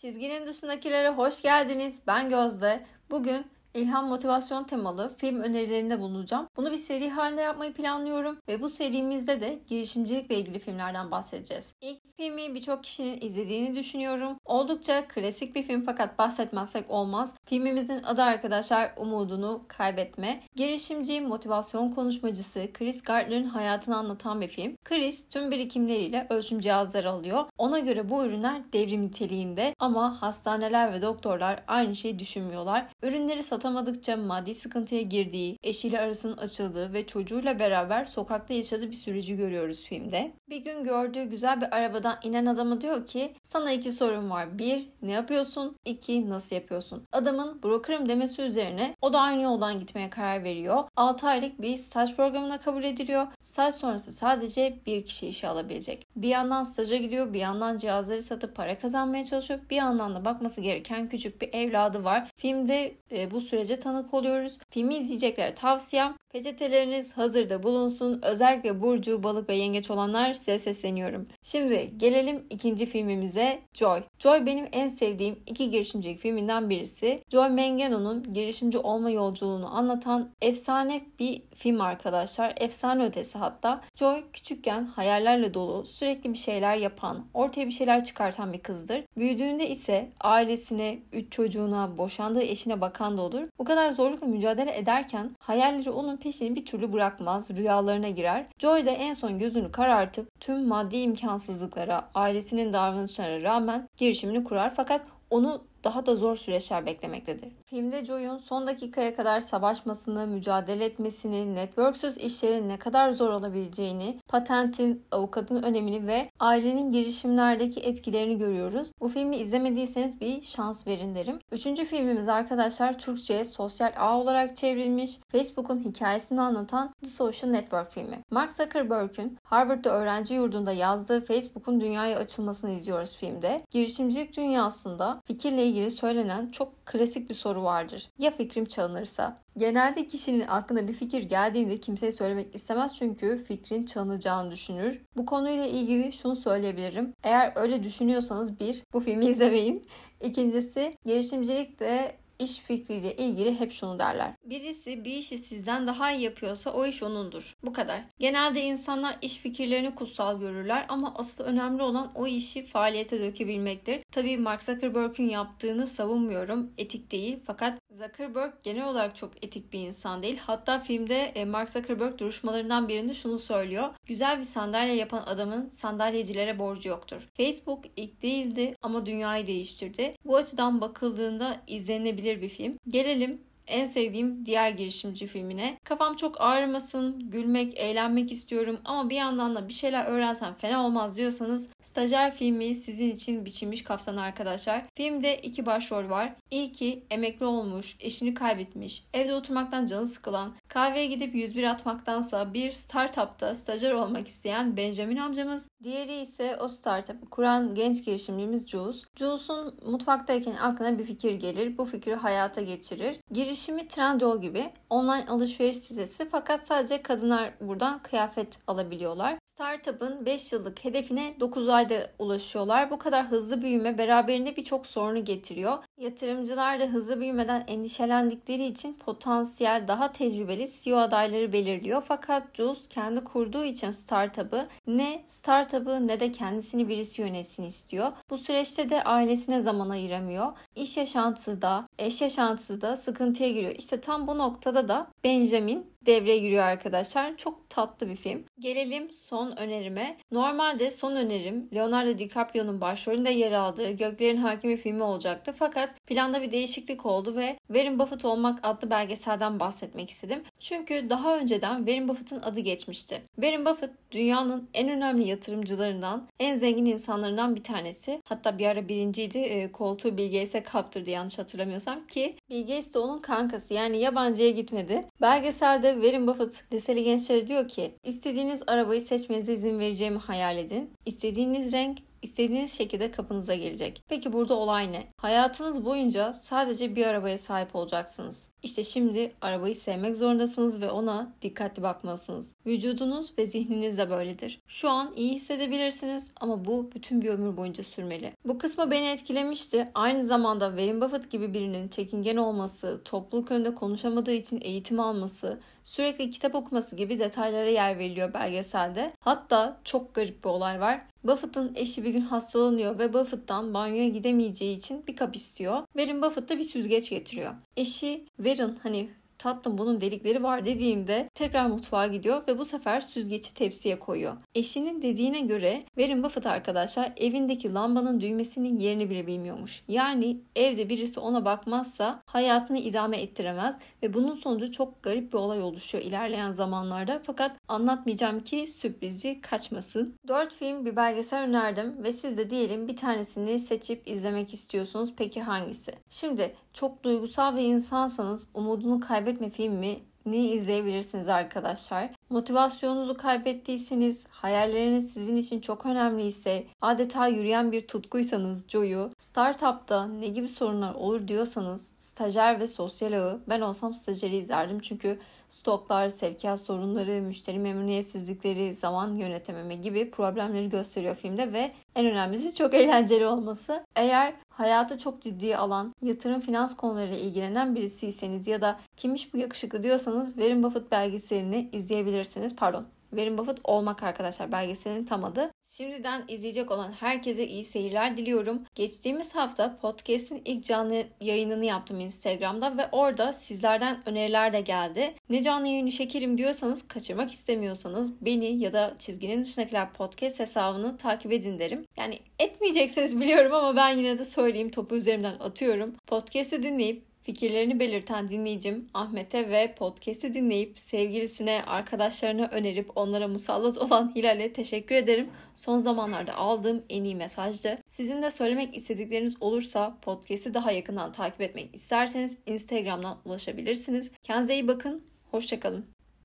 Çizginin dışındakilere hoş geldiniz. Ben Gözde. Bugün ilham motivasyon temalı film önerilerinde bulunacağım. Bunu bir seri halinde yapmayı planlıyorum ve bu serimizde de girişimcilikle ilgili filmlerden bahsedeceğiz. İlk filmi birçok kişinin izlediğini düşünüyorum. Oldukça klasik bir film fakat bahsetmezsek olmaz. Filmimizin adı arkadaşlar Umudunu Kaybetme. Girişimci, motivasyon konuşmacısı Chris Gardner'ın hayatını anlatan bir film. Chris tüm birikimleriyle ölçüm cihazları alıyor. Ona göre bu ürünler devrim niteliğinde ama hastaneler ve doktorlar aynı şeyi düşünmüyorlar. Ürünleri satamadıkça maddi sıkıntıya girdiği, eşiyle arasının açıldığı ve çocuğuyla beraber sokakta yaşadığı bir süreci görüyoruz filmde. Bir gün gördüğü güzel bir arabadan inen adama diyor ki sana iki sorun var. Bir, ne yapıyorsun? İki, nasıl yapıyorsun? Adamın brokerım demesi üzerine o da aynı yoldan gitmeye karar veriyor. 6 aylık bir staj programına kabul ediliyor. Staj sonrası sadece bir kişi işe alabilecek. Bir yandan staja gidiyor, bir yandan cihazları satıp para kazanmaya çalışıyor. Bir yandan da bakması gereken küçük bir evladı var. Filmde e, bu sürece tanık oluyoruz. Filmi izleyeceklere tavsiyem Peçeteleriniz hazırda bulunsun. Özellikle Burcu, Balık ve Yengeç olanlar size sesleniyorum. Şimdi gelelim ikinci filmimize Joy. Joy benim en sevdiğim iki girişimcilik filminden birisi. Joy Mangano'nun girişimci olma yolculuğunu anlatan efsane bir film arkadaşlar. Efsane ötesi hatta. Joy küçükken hayallerle dolu, sürekli bir şeyler yapan, ortaya bir şeyler çıkartan bir kızdır. Büyüdüğünde ise ailesine, üç çocuğuna, boşandığı eşine bakan da olur. Bu kadar zorlukla mücadele ederken hayalleri onun peşini bir türlü bırakmaz, rüyalarına girer. Joy da en son gözünü karartıp tüm maddi imkansızlıklara, ailesinin davranışlarına rağmen girişimini kurar fakat onu daha da zor süreçler beklemektedir. Filmde Joy'un son dakikaya kadar savaşmasını, mücadele etmesini, networksüz işlerin ne kadar zor olabileceğini, patentin, avukatın önemini ve ailenin girişimlerdeki etkilerini görüyoruz. Bu filmi izlemediyseniz bir şans verin derim. Üçüncü filmimiz arkadaşlar Türkçe sosyal ağ olarak çevrilmiş Facebook'un hikayesini anlatan The Social Network filmi. Mark Zuckerberg'ün Harvard'da öğrenci yurdunda yazdığı Facebook'un dünyaya açılmasını izliyoruz filmde. Girişimcilik dünyasında fikirle ilgili söylenen çok klasik bir soru vardır. Ya fikrim çalınırsa? Genelde kişinin aklına bir fikir geldiğinde kimseye söylemek istemez çünkü fikrin çalınacağını düşünür. Bu konuyla ilgili şunu söyleyebilirim. Eğer öyle düşünüyorsanız bir, bu filmi izlemeyin. İkincisi, girişimcilik de iş fikriyle ilgili hep şunu derler. Birisi bir işi sizden daha iyi yapıyorsa o iş onundur. Bu kadar. Genelde insanlar iş fikirlerini kutsal görürler ama asıl önemli olan o işi faaliyete dökebilmektir. Tabii Mark Zuckerberg'ün yaptığını savunmuyorum. Etik değil fakat Zuckerberg genel olarak çok etik bir insan değil. Hatta filmde e, Mark Zuckerberg duruşmalarından birinde şunu söylüyor. Güzel bir sandalye yapan adamın sandalyecilere borcu yoktur. Facebook ilk değildi ama dünyayı değiştirdi. Bu açıdan bakıldığında izlenebilir bir film. Gelelim en sevdiğim diğer girişimci filmine. Kafam çok ağrımasın, gülmek, eğlenmek istiyorum ama bir yandan da bir şeyler öğrensem fena olmaz diyorsanız Stajyer filmi sizin için biçilmiş kaftan arkadaşlar. Filmde iki başrol var. İlki emekli olmuş, eşini kaybetmiş, evde oturmaktan canı sıkılan, kahveye gidip 101 atmaktansa bir startupta stajyer olmak isteyen Benjamin amcamız. Diğeri ise o startup'ı kuran genç girişimcimiz Jules. Jules'un mutfaktayken aklına bir fikir gelir. Bu fikri hayata geçirir. Girişimi Trendyol gibi online alışveriş sitesi fakat sadece kadınlar buradan kıyafet alabiliyorlar. Startup'ın 5 yıllık hedefine 9 ayda ulaşıyorlar. Bu kadar hızlı büyüme beraberinde birçok sorunu getiriyor. Yatırımcılar da hızlı büyümeden endişelendikleri için potansiyel daha tecrübeli CEO adayları belirliyor. Fakat Jules kendi kurduğu için startup'ı ne startup'ı ne de kendisini birisi yönetsin istiyor. Bu süreçte de ailesine zaman ayıramıyor. İş yaşantısı da, eş yaşantısı da sıkıntıya giriyor. İşte tam bu noktada da Benjamin devreye giriyor arkadaşlar. Çok tatlı bir film. Gelelim son önerime. Normalde son önerim Leonardo DiCaprio'nun başrolünde yer aldığı Göklerin Hakimi filmi olacaktı. Fakat planda bir değişiklik oldu ve Warren Buffett olmak adlı belgeselden bahsetmek istedim. Çünkü daha önceden Warren Buffett'ın adı geçmişti. Warren Buffett dünyanın en önemli yatırımcılarından, en zengin insanlarından bir tanesi. Hatta bir ara birinciydi. E, koltuğu Bill Gates'e kaptırdı yanlış hatırlamıyorsam ki Bill Gates de onun kankası yani yabancıya gitmedi. Belgeselde Warren Buffett liseli gençlere diyor ki istediğiniz arabayı seçmenize izin vereceğimi hayal edin. İstediğiniz renk istediğiniz şekilde kapınıza gelecek. Peki burada olay ne? Hayatınız boyunca sadece bir arabaya sahip olacaksınız. İşte şimdi arabayı sevmek zorundasınız ve ona dikkatli bakmalısınız. Vücudunuz ve zihniniz de böyledir. Şu an iyi hissedebilirsiniz ama bu bütün bir ömür boyunca sürmeli. Bu kısmı beni etkilemişti. Aynı zamanda Warren Buffett gibi birinin çekingen olması, topluluk önünde konuşamadığı için eğitim alması, sürekli kitap okuması gibi detaylara yer veriliyor belgeselde. Hatta çok garip bir olay var. Buffett'ın eşi bir gün hastalanıyor ve Buffett'tan banyoya gidemeyeceği için bir kap istiyor. Warren Buffett da bir süzgeç getiriyor. Eşi Warren hani tatlım bunun delikleri var dediğinde tekrar mutfağa gidiyor ve bu sefer süzgeci tepsiye koyuyor. Eşinin dediğine göre Warren Buffett arkadaşlar evindeki lambanın düğmesinin yerini bile bilmiyormuş. Yani evde birisi ona bakmazsa hayatını idame ettiremez ve bunun sonucu çok garip bir olay oluşuyor ilerleyen zamanlarda. Fakat anlatmayacağım ki sürprizi kaçmasın. 4 film bir belgesel önerdim ve siz de diyelim bir tanesini seçip izlemek istiyorsunuz. Peki hangisi? Şimdi çok duygusal bir insansanız umudunu kaybetme filmi ni izleyebilirsiniz arkadaşlar. Motivasyonunuzu kaybettiyseniz, hayalleriniz sizin için çok önemliyse, adeta yürüyen bir tutkuysanız Joe'yu, startupta ne gibi sorunlar olur diyorsanız, stajyer ve sosyal ağı, ben olsam stajyeri izlerdim çünkü stoklar, sevkiyat sorunları, müşteri memnuniyetsizlikleri, zaman yönetememe gibi problemleri gösteriyor filmde ve en önemlisi çok eğlenceli olması. Eğer hayatı çok ciddiye alan, yatırım finans konularıyla ilgilenen birisiyseniz ya da kimmiş bu yakışıklı diyorsanız Warren Buffett belgeselini izleyebilirsiniz. Pardon, Warren Buffett olmak arkadaşlar belgeselin tam adı. Şimdiden izleyecek olan herkese iyi seyirler diliyorum. Geçtiğimiz hafta podcast'in ilk canlı yayınını yaptım Instagram'da ve orada sizlerden öneriler de geldi. Ne canlı yayını şekerim diyorsanız kaçırmak istemiyorsanız beni ya da çizginin dışındakiler podcast hesabını takip edin derim. Yani etmeyeceksiniz biliyorum ama ben yine de söyleyeyim topu üzerimden atıyorum. Podcast'i dinleyip Fikirlerini belirten dinleyicim Ahmet'e ve podcast'i dinleyip sevgilisine, arkadaşlarına önerip onlara musallat olan Hilal'e teşekkür ederim. Son zamanlarda aldığım en iyi mesajdı. Sizin de söylemek istedikleriniz olursa podcast'i daha yakından takip etmek isterseniz Instagram'dan ulaşabilirsiniz. Kendinize iyi bakın. Hoşçakalın.